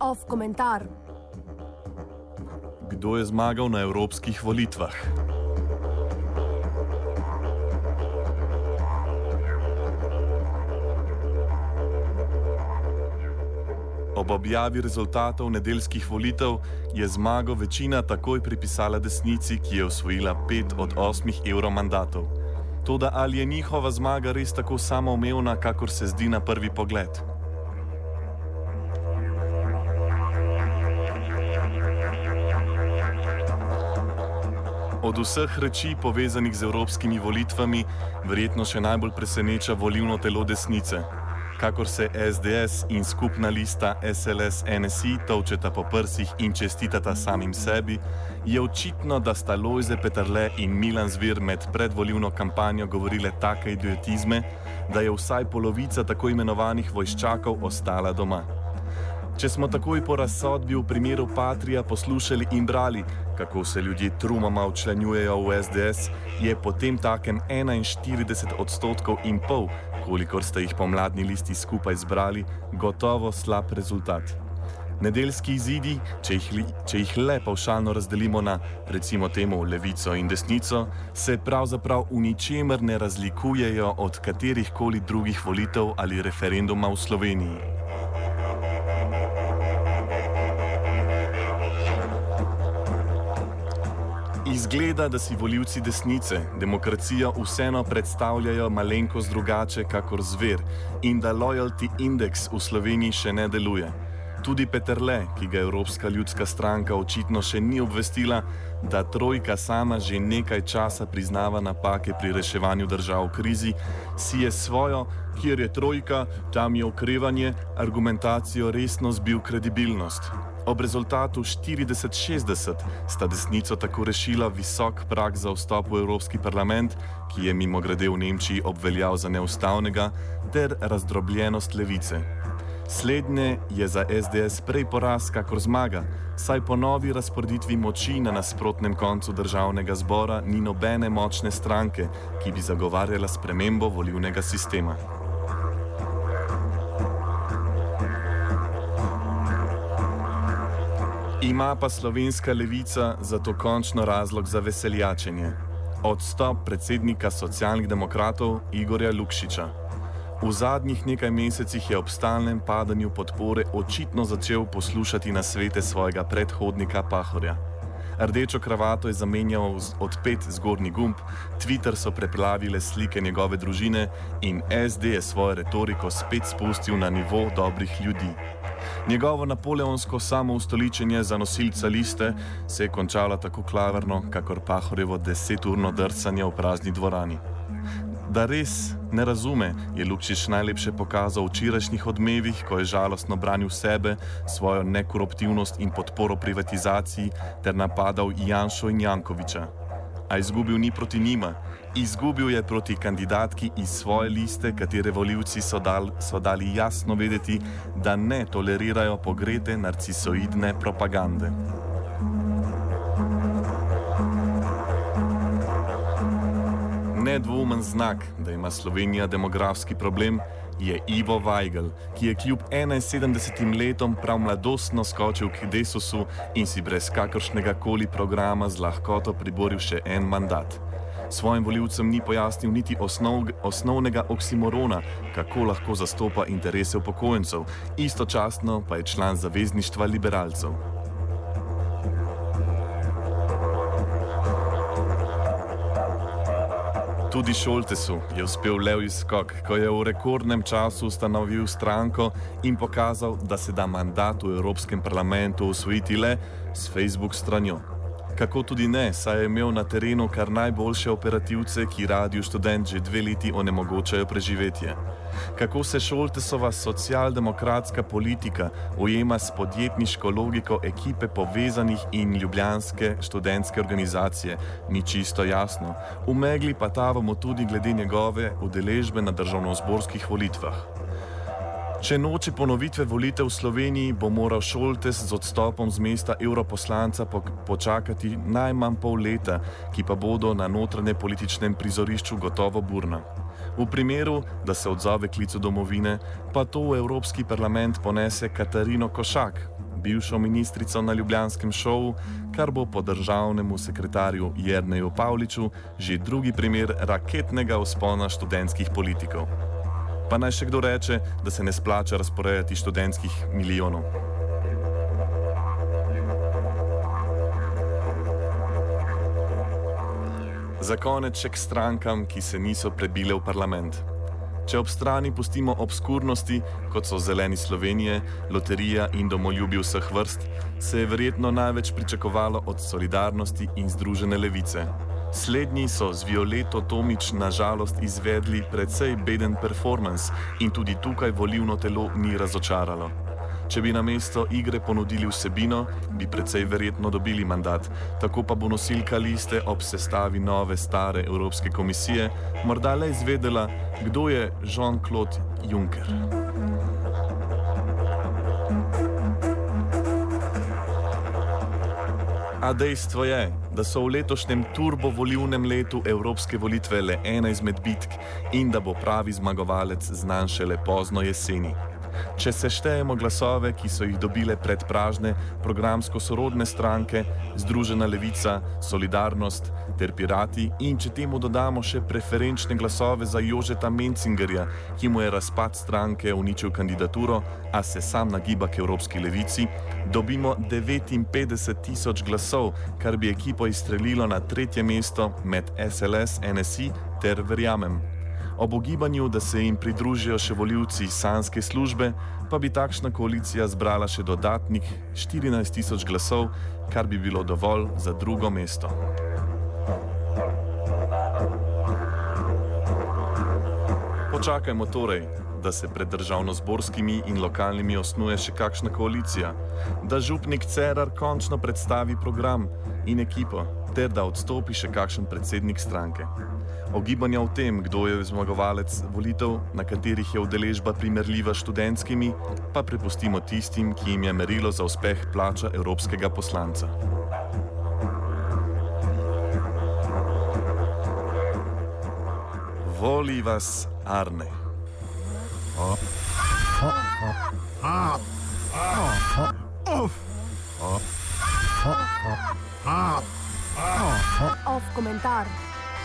Off komentar. Kdo je zmagal na evropskih volitvah? Ob objavi rezultatov nedeljskih volitev je zmago večina takoj pripisala desnici, ki je osvojila pet od osmih euromandatov. Toda ali je njihova zmaga res tako samoumevna, kakor se zdi na prvi pogled? Od vseh reči povezanih z evropskimi volitvami, verjetno še najbolj preseneča volivno telo desnice. Kakor se SDS in skupna lista SLS-NSI točeta po prsih in čestitata samim sebi, je očitno, da sta Lojze Petrle in Milan Zvir med predvolivno kampanjo govorile take idiotizme, da je vsaj polovica tako imenovanih vojščakov ostala doma. Če smo takoj po razsodbi v primeru Patrija poslušali in brali, kako se ljudje trumoma učlanjujejo v SDS, je potem takem 41 odstotkov in pol, kolikor ste jih pomladni listi skupaj zbrali, gotovo slab rezultat. Nedeljski izidi, če jih, li, če jih le pavšalno razdelimo na recimo temu levico in desnico, se pravzaprav v ničemer ne razlikujejo od katerih koli drugih volitev ali referenduma v Sloveniji. Izgleda, da si voljivci desnice demokracijo vseeno predstavljajo malenkost drugače, kakor zver, in da loyalty index v Sloveniji še ne deluje. Tudi Peterle, ki ga Evropska ljudska stranka očitno še ni obvestila, da trojka sama že nekaj časa priznava napake pri reševanju držav v krizi, si je svojo, kjer je trojka, tam je okrevanje, argumentacijo resno zbil kredibilnost. Ob rezultatu 40-60 sta desnico tako rešila visok prak za vstop v Evropski parlament, ki je mimo grede v Nemčiji obveljal za neustavnega, ter razdrobljenost levice. Slednje je za SDS prej poraz, kakor zmaga, saj po novi razporeditvi moči na nasprotnem koncu državnega zbora ni nobene močne stranke, ki bi zagovarjala spremembo volivnega sistema. Ima pa slovenska levica zato končno razlog za veseljačenje: odstop predsednika socialnih demokratov Igorja Lukšiča. V zadnjih nekaj mesecih je ob stalnem padanju podpore očitno začel poslušati na svete svojega predhodnika Pahorja. Rdečo kravato je zamenjal odpet zgornji gumb, Twitter so preplavile slike njegove družine in SD je svojo retoriko spet spustil na nivo dobrih ljudi. Njegovo napoleonsko samoustoličenje za nosilca liste se je končalo tako klaverno, kakor Pahorjevo deseturno drsanje v prazni dvorani. Da res ne razume, je Lukšič najlepše pokazal v včerajšnjih odmevih, ko je žalostno branil sebe, svojo nekoruptivnost in podporo privatizaciji ter napadal Janša in Jankoviča. A izgubil ni proti njima, izgubil je proti kandidatki iz svoje liste, katere voljivci so, dal, so dali jasno vedeti, da ne tolerirajo pogrete narcisoidne propagande. Nedvoumen znak, da ima Slovenija demografski problem, je Ivo Weigl, ki je kljub 71 letom prav mladostno skočil k Desusu in si brez kakršnega koli programa z lahkoto priboril še en mandat. Svojim voljivcem ni pojasnil niti osnov, osnovnega oksimorona, kako lahko zastopa interese upokojencev, istočasno pa je član zavezništva liberalcev. Tudi Šoltesu je uspel levji skok, ko je v rekordnem času ustanovil stranko in pokazal, da se da mandat v Evropskem parlamentu usvojiti le s Facebook stranjo. Kako tudi ne, saj je imel na terenu kar najboljše operativce, ki radio študent že dve leti onemogočajo preživetje kako se Šoltesova socialdemokratska politika ujema s podjetniško logiko ekipe povezanih in ljubljanske študentske organizacije, ni čisto jasno. V megli pa tavamo tudi glede njegove udeležbe na državno-zborskih volitvah. Če noče ponovitve volitev v Sloveniji, bo moral Šoltes z odstopom z mesta europoslanca počakati najmanj pol leta, ki pa bodo na notranje političnem prizorišču gotovo burna. V primeru, da se odzove klicu domovine, pa to v Evropski parlament ponese Katarino Košak, bivšo ministrico na Ljubljanskem šovu, kar bo po državnemu sekretarju Jrneju Pavliču že drugi primer raketnega vzpona študentskih politikov. Pa naj še kdo reče, da se ne splača razporejati študentskih milijonov. Za konec še k strankam, ki se niso prebile v parlament. Če ob strani pustimo obskurnosti, kot so zeleni Slovenije, loterija in domoljubi vseh vrst, se je verjetno največ pričakovalo od solidarnosti in združene levice. Slednji so z Violeto Tomič nažalost izvedli precej beden performance in tudi tukaj volivno telo ni razočaralo. Če bi na mesto igre ponudili vsebino, bi precej verjetno dobili mandat, tako pa bo nosilka liste ob sestavi nove stare Evropske komisije morda le izvedela, kdo je Jean-Claude Juncker. A dejstvo je, da so v letošnjem turbovolivnem letu Evropske volitve le ena izmed bitk in da bo pravi zmagovalec znan šele pozno jeseni. Če seštejemo glasove, ki so jih dobile predpražne programsko sorodne stranke, Združena levica, Solidarnost ter Pirati, in če temu dodamo še preferenčne glasove za Jožeta Mencingerja, ki mu je razpad stranke uničil kandidaturo, a se sam nagiba k Evropski levici, dobimo 59 tisoč glasov, kar bi ekipo izstrelilo na tretje mesto med SLS, NSI ter Verjamem. Ob ogibanju, da se jim pridružijo še voljivci sanske službe, pa bi takšna koalicija zbrala še dodatnih 14 tisoč glasov, kar bi bilo dovolj za drugo mesto. Počakajmo torej, da se pred državno-zborskimi in lokalnimi osnuje še kakšna koalicija, da župnik Cerar končno predstavi program in ekipo, ter da odstopi še kakšen predsednik stranke. Ogibanja o tem, kdo je zmagovalec volitev, na katerih je udeležba primerljiva s študentskimi, pa prepustimo tistim, ki jim je merilo za uspeh plača evropskega poslanca. Voli vas Arne. Off komentar.